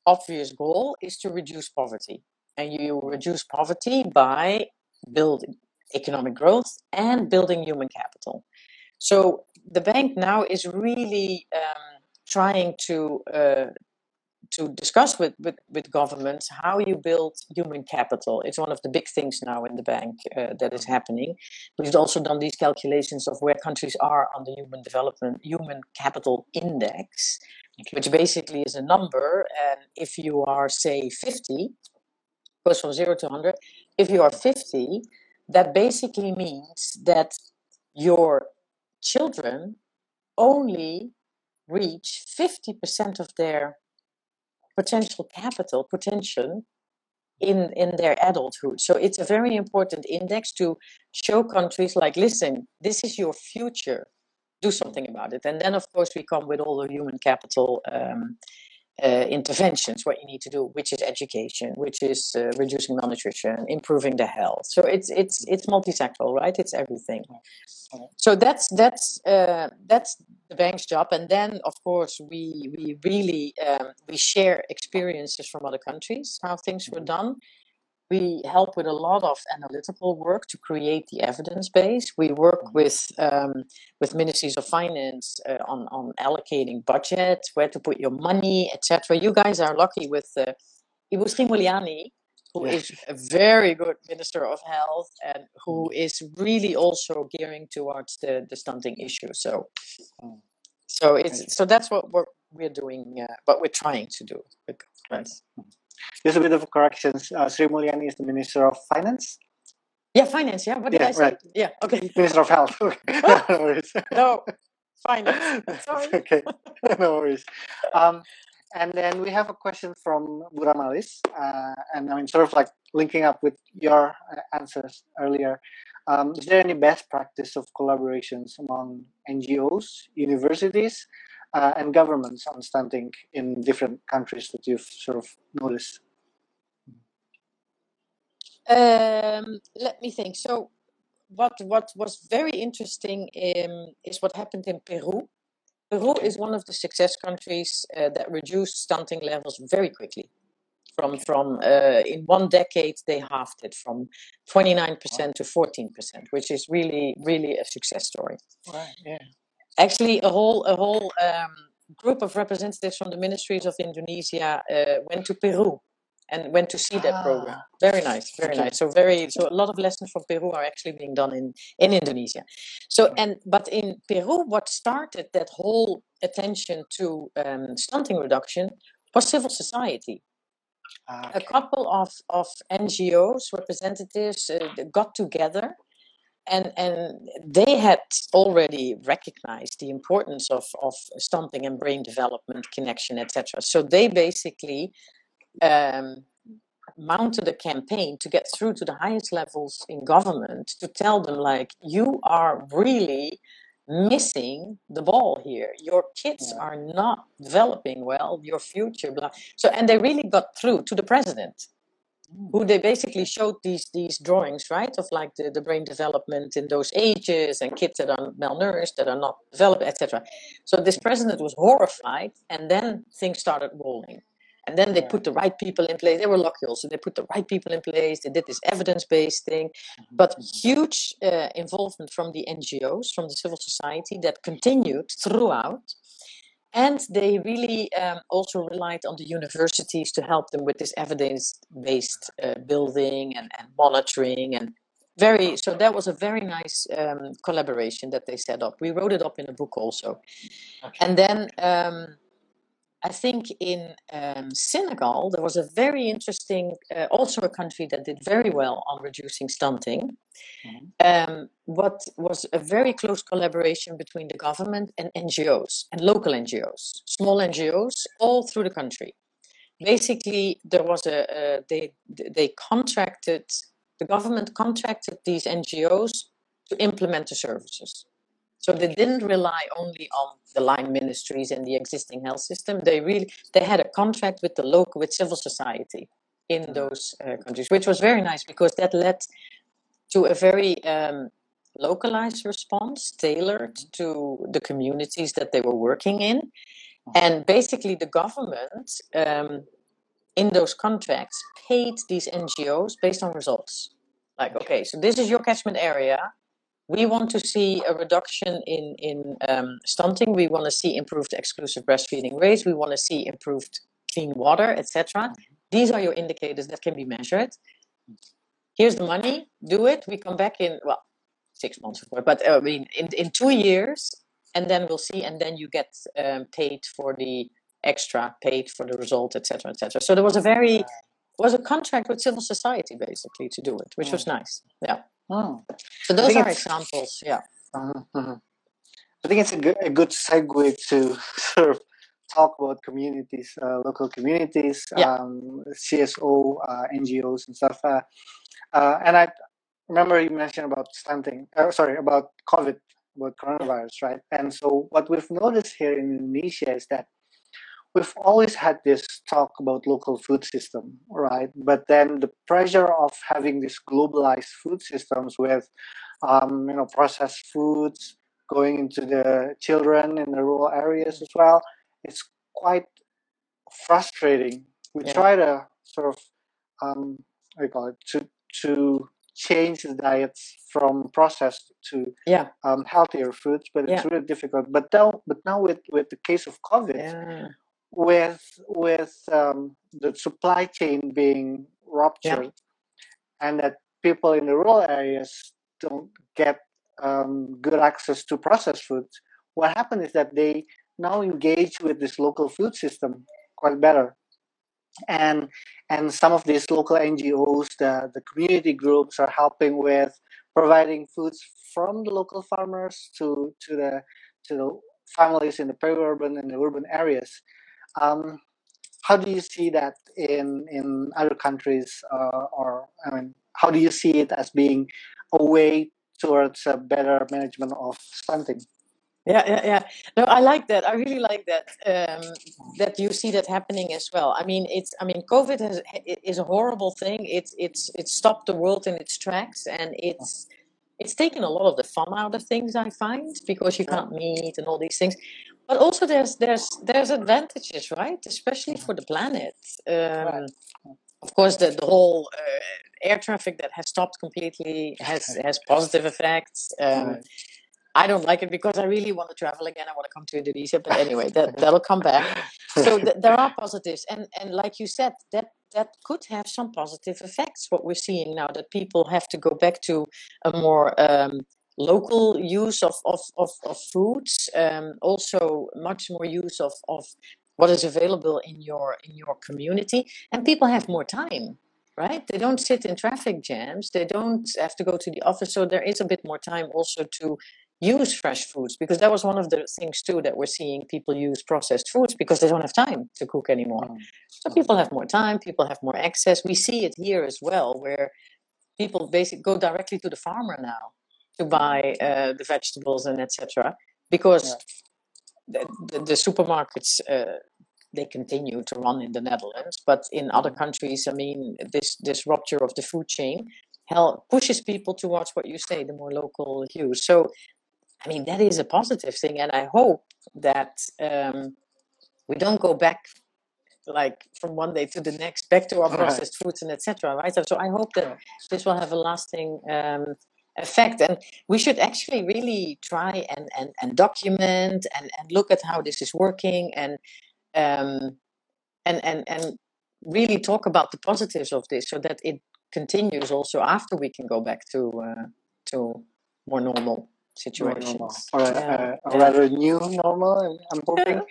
obvious goal is to reduce poverty, and you reduce poverty by building economic growth and building human capital. So the bank now is really um, trying to uh, to discuss with, with, with governments how you build human capital. It's one of the big things now in the bank uh, that is happening. We've also done these calculations of where countries are on the human development, human capital index, which basically is a number. And if you are, say, 50, goes from zero to 100, if you are 50, that basically means that your children only reach 50% of their potential capital potential in in their adulthood. So it's a very important index to show countries like listen this is your future. Do something about it. And then of course we come with all the human capital um, uh, interventions what you need to do which is education which is uh, reducing malnutrition improving the health. So it's it's it's multisectoral right? It's everything. So that's that's uh, that's the bank's job. And then of course we we really um, we share experiences from other countries how things were done we help with a lot of analytical work to create the evidence base we work mm-hmm. with um, with ministries of finance uh, on on allocating budget where to put your money etc you guys are lucky with uh, Ibu Sri Mulyani who is a very good minister of health and who mm. really also gearing towards the, the stunting issue. So, mm. so it's so that's what we're, we're doing, uh, what we're trying to do with governments. Just a bit of corrections. Uh, Sri Mulyani is the minister of finance. Yeah, finance. Yeah, what did yeah, I say? Right. Yeah, okay. Minister of health. no worries. No, finance. Sorry. okay, no worries. Um, and then we have a question from Buramalis, uh, and I mean, sort of like linking up with your uh, answers earlier. Um, is there any best practice of collaborations among NGOs, universities, uh, and governments on stunting in different countries that you've sort of noticed? Um, let me think. So, what what was very interesting um, is what happened in Peru Peru is one of the success countries uh, that reduced stunting levels very quickly. From from uh, in one decade, they halved it from 29% to 14%, which is really really a success story. Right. Yeah. Actually, a whole a whole um, group of representatives from the ministries of Indonesia uh, went to Peru and went to see that Ah, program. Very nice, very okay. nice. So very so a lot of lessons from Peru are actually being done in in Indonesia. So and but in Peru, what started that whole attention to um, stunting reduction was civil society. Ah, A couple of of NGOs representatives uh, got together and and they had already recognized the importance of of stunting and brain development connection etc so they basically um, mounted a campaign to get through to the highest levels in government to tell them like you are really missing the ball here your kids Yeah. are not developing well your future blah so and they really got through to the president. Who they basically showed these these drawings right of like the, the brain development in those ages and kids that are malnourished that are not developed etc so this president was horrified and then things started rolling. And then they put the right people in place. They were local so they put the right people in place. They did this evidence-based thing. Mhm, but mhm. huge uh, involvement from the ngos from the civil society that continued throughout and they really um, also relied on the universities to help them with this evidence-based uh, building and, and monitoring and very so that was a very nice um, collaboration that they set up we wrote it up in a book also Okay. and then um, I think in um, Senegal there was a very interesting, uh, also a country that did very well on reducing stunting. Mhm. Um, what was a very close collaboration between the government and NGOs and local NGOs, small NGOs all through the country. Basically, there was a, a they they contracted the government contracted these NGOs to implement the services. So they didn't rely only on the line ministries and the existing health system. They really they had a contract with the local with civil society in those uh, countries, which was very nice because that led to a very um, localized response tailored to the communities that they were working in. And basically, the government um, in those contracts paid these NGOs based on results. Like, okay, so this is your catchment area. We want to see a reduction in in um, stunting. We want to see improved exclusive breastfeeding rates. We want to see improved clean water, etc. These are your indicators that can be measured. Here's the money. Do it. We come back in well, six months of course, but uh, I mean in in two years, and then we'll see. And then you get um, paid for the extra, paid for the result, etc., etc. So there was a very was a contract with civil society basically to do it, which was nice. Yeah. Hmm. So those are examples. Yeah. Mhm, mhm. I think it's a good, a good segue to sort of talk about communities, uh, local communities, Yeah. um, CSO, uh, NGOs, and stuff. Uh, uh, and I remember you mentioned about stunting, uh, sorry, about COVID, about coronavirus, right? And so what we've noticed here in Indonesia is that we've always had this talk about local food system, right? But then the pressure of having these globalized food systems with, um, you know, processed foods going into the children in the rural areas as well, it's quite frustrating. We Yeah. try to sort of, um, what do you call it, to to change the diets from processed to Yeah. um, healthier foods, but it's Yeah. really difficult. But now, but now with with the case of COVID, Yeah. With with um, the supply chain being ruptured, and that people in the rural areas don't get um, good access to processed foods, what happened is that they now engage with this local food system quite better. And and some of these local NGOs, the, the community groups are helping with providing foods from the local farmers to, to the to the families in the peri-urban and the urban areas. Um, how do you see that in in other countries, uh, or I mean, how do you see it as being a way towards a better management of stunting? Yeah, yeah, yeah. No, I like that. I really like that. Um, that you see that happening as well. I mean, it's. I mean, COVID has is a horrible thing. It's it's it's stopped the world in its tracks, and it's it's taken a lot of the fun out of things. I find because you can't meet and all these things. But also, there's there's there's advantages, right? Especially for the planet. Um, of course, the the whole uh, air traffic that has stopped completely has has positive effects. Um, Right. I don't like it because I really want to travel again. I want to come to Indonesia, but anyway, that that'll come back. So th- there are positives, and and like you said, that that could have some positive effects. What we're seeing now that people have to go back to a more um, local use of of of, of foods, um, also much more use of of what is available in your in your community, and people have more time. Right? They don't sit in traffic jams. They don't have to go to the office. So there is a bit more time also to use fresh foods because that was one of the things too that we're seeing people use processed foods because they don't have time to cook anymore. Mm. So people have more time, people have more access. We see it here as well, where people basically go directly to the farmer now to buy uh, the vegetables and etc. Because the, the, the supermarkets uh, they continue to run in the Netherlands, but in other countries, I mean, this this rupture of the food chain help pushes people towards what you say, the more local use. So I mean, that is a positive thing, and I hope that um, we don't go back like from one day to the next back to our Right. processed foods and etc. Right? So, so I hope that this will have a lasting um, effect, and we should actually really try and and, and document and, and look at how this is working and um, and and and really talk about the positives of this, so that it continues also after we can go back to uh, to more normal More normal. situations. Or Yeah, a, a yeah. rather new normal, I'm- hoping.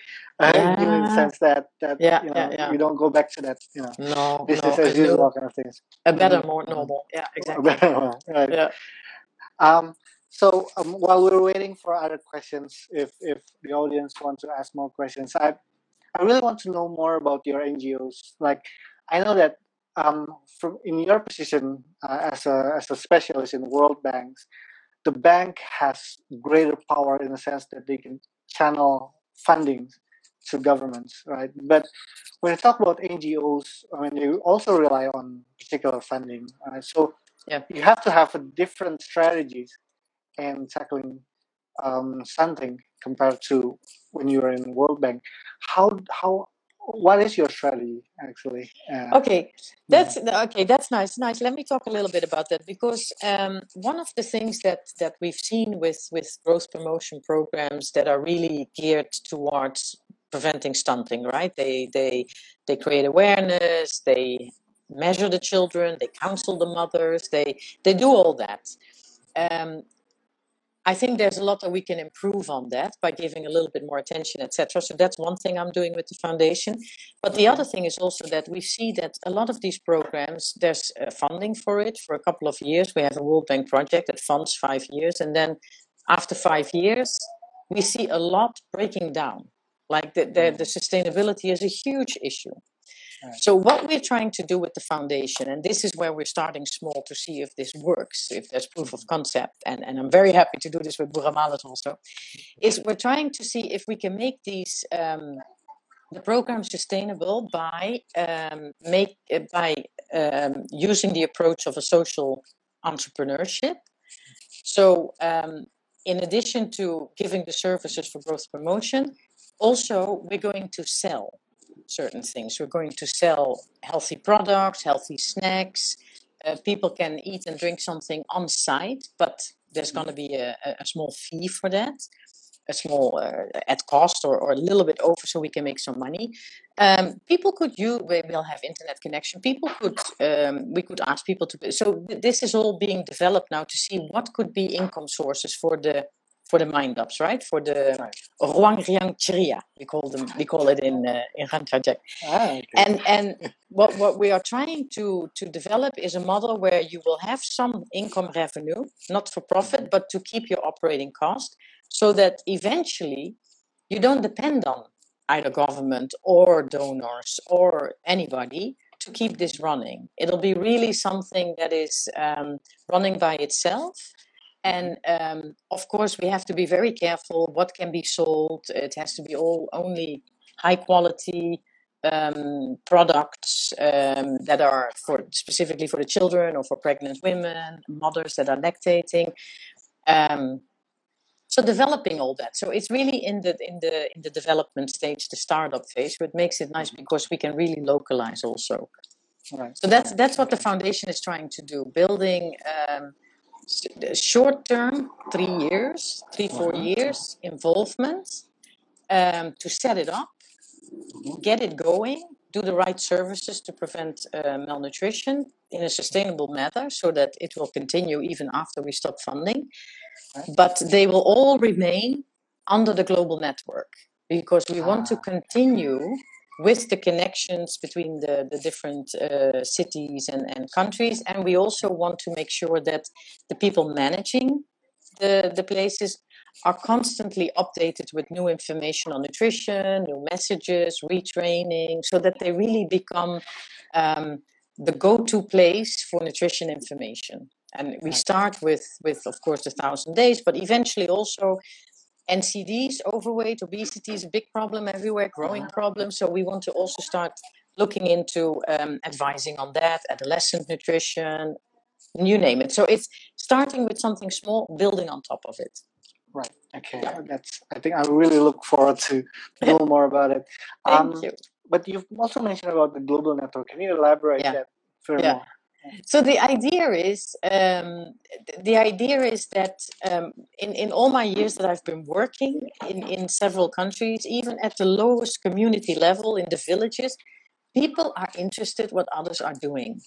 Uh, new in the sense that, that Yeah, you know, yeah, yeah. we don't go back to that, you know, No, business no, as a, usual kind of things. a better, Mhm, more normal. Yeah, exactly. right. Yeah. Um, so um, while we're waiting for other questions, if if the audience want to ask more questions, I I really want to know more about your NGOs. Like I know that um, from in your position uh, as a as a specialist in World Banks, the bank has greater power in the sense that they can channel funding to governments, right? But when you talk about NGOs, I mean, you also rely on particular funding. Uh, so Yeah. you have to have a different strategies in tackling um, something compared to when you're in World Bank. How how what is your strategy actually? Uh, Okay, that's okay. That's nice. Nice. Let me talk a little bit about that because um, one of the things that that we've seen with with growth promotion programs that are really geared towards preventing stunting, right? They they they create awareness. They measure the children. They counsel the mothers. They they do all that. Um, I think there's a lot that we can improve on that by giving a little bit more attention, etc. So that's one thing I'm doing with the foundation. But the other thing is also that we see that a lot of these programs, there's uh, funding for it for a couple of years. We have a World Bank project that funds five years, and then after five years, we see a lot breaking down. Like the, the, the sustainability is a huge issue. So what we're trying to do with the foundation, and this is where we're starting small to see if this works, if there's proof of concept, and, and I'm very happy to do this with Buramalis also, is we're trying to see if we can make these um, the program sustainable by um, make uh, by um, using the approach of a social entrepreneurship. So, um, in addition to giving the services for growth promotion, also we're going to sell certain things. We're going to sell healthy products, healthy snacks. Uh, people can eat and drink something on site, but there's going to be a, a, small fee for that, a small uh, at cost or, or a little bit over, so we can make some money. Um, people could use. We will have internet connection. People could. Um, we could ask people to. So this is all being developed now to see what could be income sources for the for the mind ups, right? For the Right. Ruang Riang Ceria, we call them. We call it in uh, in Rantrajak. ah, okay. And and what what we are trying to to develop is a model where you will have some income revenue, not for profit, but to keep your operating cost, so that eventually you don't depend on either government or donors or anybody to keep this running. It'll be really something that is um, running by itself. And um, of course, we have to be very careful what can be sold. It has to be all only high quality um, products um, that are for specifically for the children or for pregnant women, mothers that are lactating. Um, so developing all that. So it's really in the in the in the development stage, the startup phase, but makes it nice because we can really localize also. right. So that's that's what the foundation is trying to do, building short term, three years, three four Mhm. years involvement um, to set it up, Mhm. get it going, do the right services to prevent uh, malnutrition in a sustainable manner so that it will continue even after we stop funding. But they will all remain under the global network because we want to ah. continue with the connections between the, the different uh, cities and, and countries. And we also want to make sure that the people managing the, the places are constantly updated with new information on nutrition, new messages, retraining, so that they really become um, the go-to place for nutrition information. And we start with, with of course, the thousand days, but eventually also NCDs, overweight, obesity is a big problem everywhere, growing uh-huh. problem. So we want to also start looking into um, advising on that, adolescent nutrition, you name it. So it's starting with something small, building on top of it. Right. Okay. Yeah. That's. I think I really look forward to know more about it. Thank um, you. But you've also mentioned about the global network. Can you elaborate yeah. that further? Yeah. So the idea is um, the idea is that um, in in all my years that I've been working in in several countries, even at the lowest community level in the villages, people are interested what others are doing.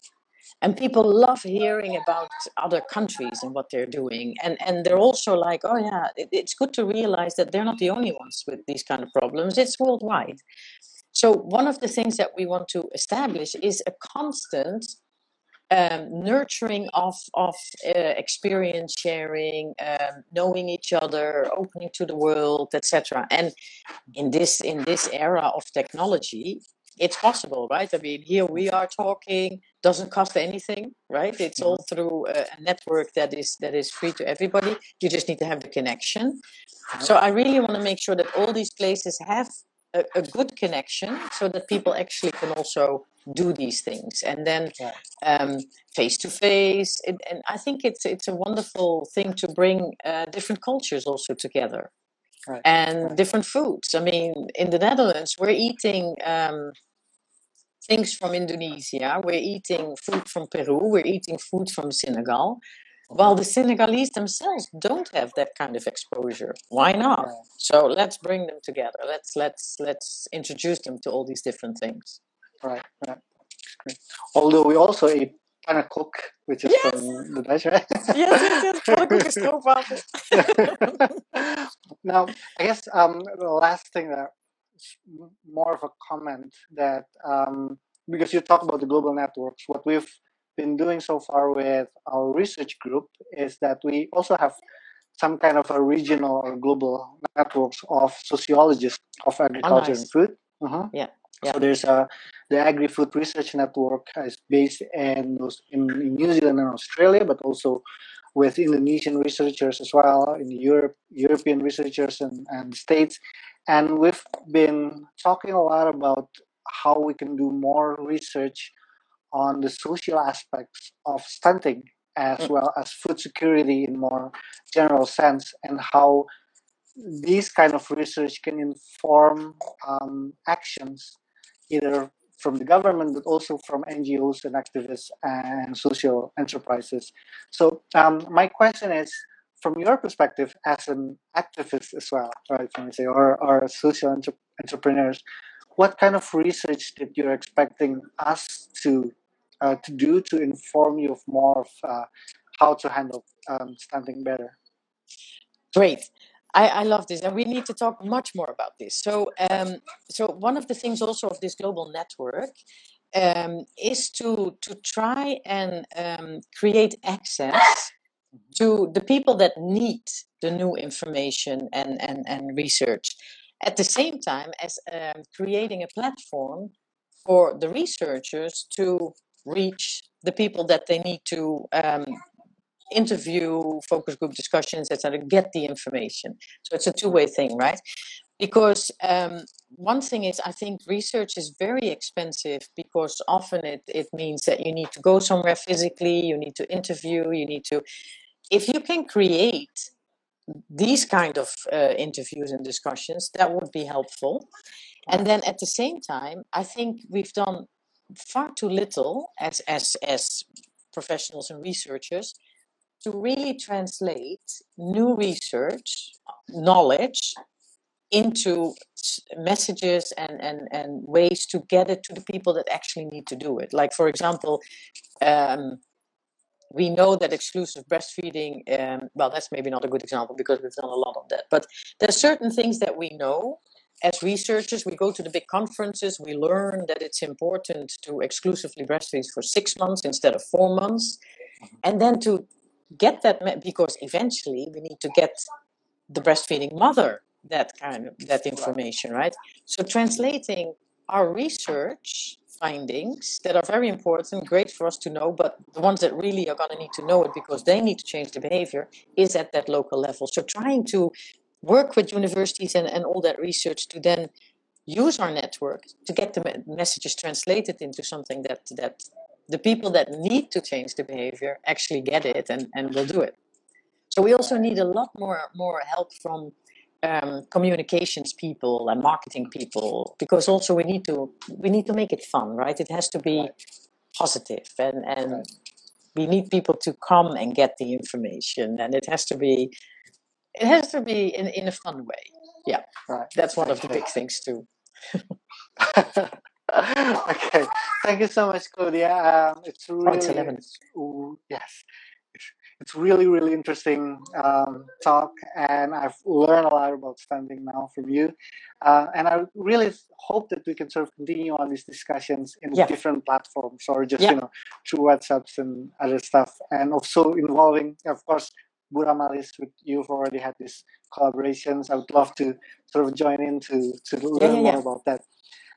And people love hearing about other countries and what they're doing. And and they're also like oh yeah it, it's good to realize that they're not the only ones with these kind of problems. It's worldwide. So one of the things that we want to establish is a constant um, nurturing of of uh, experience sharing, um, knowing each other, opening to the world, etc. And in this in this era of technology, it's possible, right? I mean, here we are talking, doesn't cost anything, right? It's all mm-hmm. through a, network that is that is free to everybody. You just need to have the connection. So I really want to make sure that all these places have a, a good connection, so that people actually can also do these things, and then face to face. And I think it's it's a wonderful thing to bring uh, different cultures also together. Right. and right. different foods. I mean, in the Netherlands, we're eating um, things from Indonesia, we're eating food from Peru, we're eating food from Senegal, while the Senegalese themselves don't have that kind of exposure. Why not? So let's bring them together. Let's let's let's introduce them to all these different things. Right. Right. Great. Although we also eat pannenkoek, which is yes. from the Dutch, right? yes, yes, yes. Is now, I guess um, the last thing that more of a comment that um, because you talk about the global networks, what we've been doing so far with our research group is that we also have some kind of a regional or global networks of sociologists of agriculture oh, nice. and food. Uh-huh. Yeah. Yeah. So there's a the Agri Food Research Network is based in, in, in New Zealand and Australia, but also with Indonesian researchers as well, in Europe, European researchers and, and states. And we've been talking a lot about how we can do more research on the social aspects of stunting as mm. well as food security in more general sense and how these kind of research can inform um, actions either from the government, but also from NGOs and activists and social enterprises. So um, my question is, from your perspective as an activist as well, right? Can we say, or or social entre- entrepreneurs, what kind of research that you're expecting us to uh, to do to inform you of more of uh, how to handle um, stunting better? Great. I, I, love this, and we need to talk much more about this. So, um, so one of the things also of this global network um, is to to try and um, create access mm-hmm. to the people that need the new information and and, and research. At the same time as um, creating a platform for the researchers to reach the people that they need to um, interview, focus group discussions, etc., get the information. So it's a two way thing, right? Because um, one thing is, I think research is very expensive because often it, it means that you need to go somewhere physically, you need to interview, you need to. If you can create these kind of uh, interviews and discussions, that would be helpful. And then at the same time, I think we've done far too little as as as professionals and researchers to really translate new research knowledge into messages and, and, and ways to get it to the people that actually need to do it. Like, for example, um, we know that exclusive breastfeeding, um, well, that's maybe not a good example because we've done a lot of that, but there are certain things that we know as researchers. We go to the big conferences, we learn that it's important to exclusively breastfeed for six months instead of four months. Mm-hmm. And then to get that, because eventually we need to get the breastfeeding mother that kind of that information, right? So translating our research findings that are very important, great for us to know, but the ones that really are going to need to know it because they need to change the behavior is at that local level. So trying to work with universities and, and all that research to then use our network to get the messages translated into something that that the people that need to change the behavior actually get it and, and will do it. So we also need a lot more more help from um, communications people and marketing people because also we need to we need to make it fun, right? It has to be positive and and we need people to come and get the information and it has to be it has to be in, in a fun way. Yeah, right. That's one of the big things too. okay, thank you so much, Claudia. Um, it's really oh, it's 11. Ooh, yes, it's really really interesting um, talk and i've learned a lot about stunting now from you uh, and i really hope that we can sort of continue on these discussions in yeah. different platforms or just yeah. you know through whatsapps and other stuff and also involving of course Buramalis, with you've already had these collaborations. I would love to sort of join in to, to learn yeah, more about that.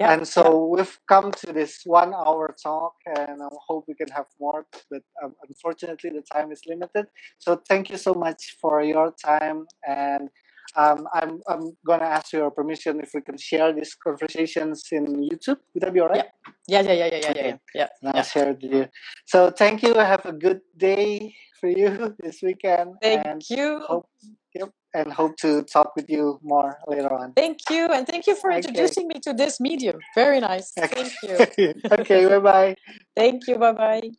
Yeah, and so yeah. we've come to this one hour talk, and I hope we can have more, but um, unfortunately, the time is limited. So, thank you so much for your time. And um, I'm, I'm going to ask your permission if we can share these conversations in YouTube. Would that be all right? Yeah, yeah, yeah, yeah, yeah, yeah. yeah, yeah. I'll share it with you. So, thank you. Have a good day for you this weekend. Thank and you. Hope, yep and hope to talk with you more later on. Thank you, and thank you for okay. introducing me to this medium. Very nice. Okay. Thank you. okay, bye bye. Thank you. Bye bye.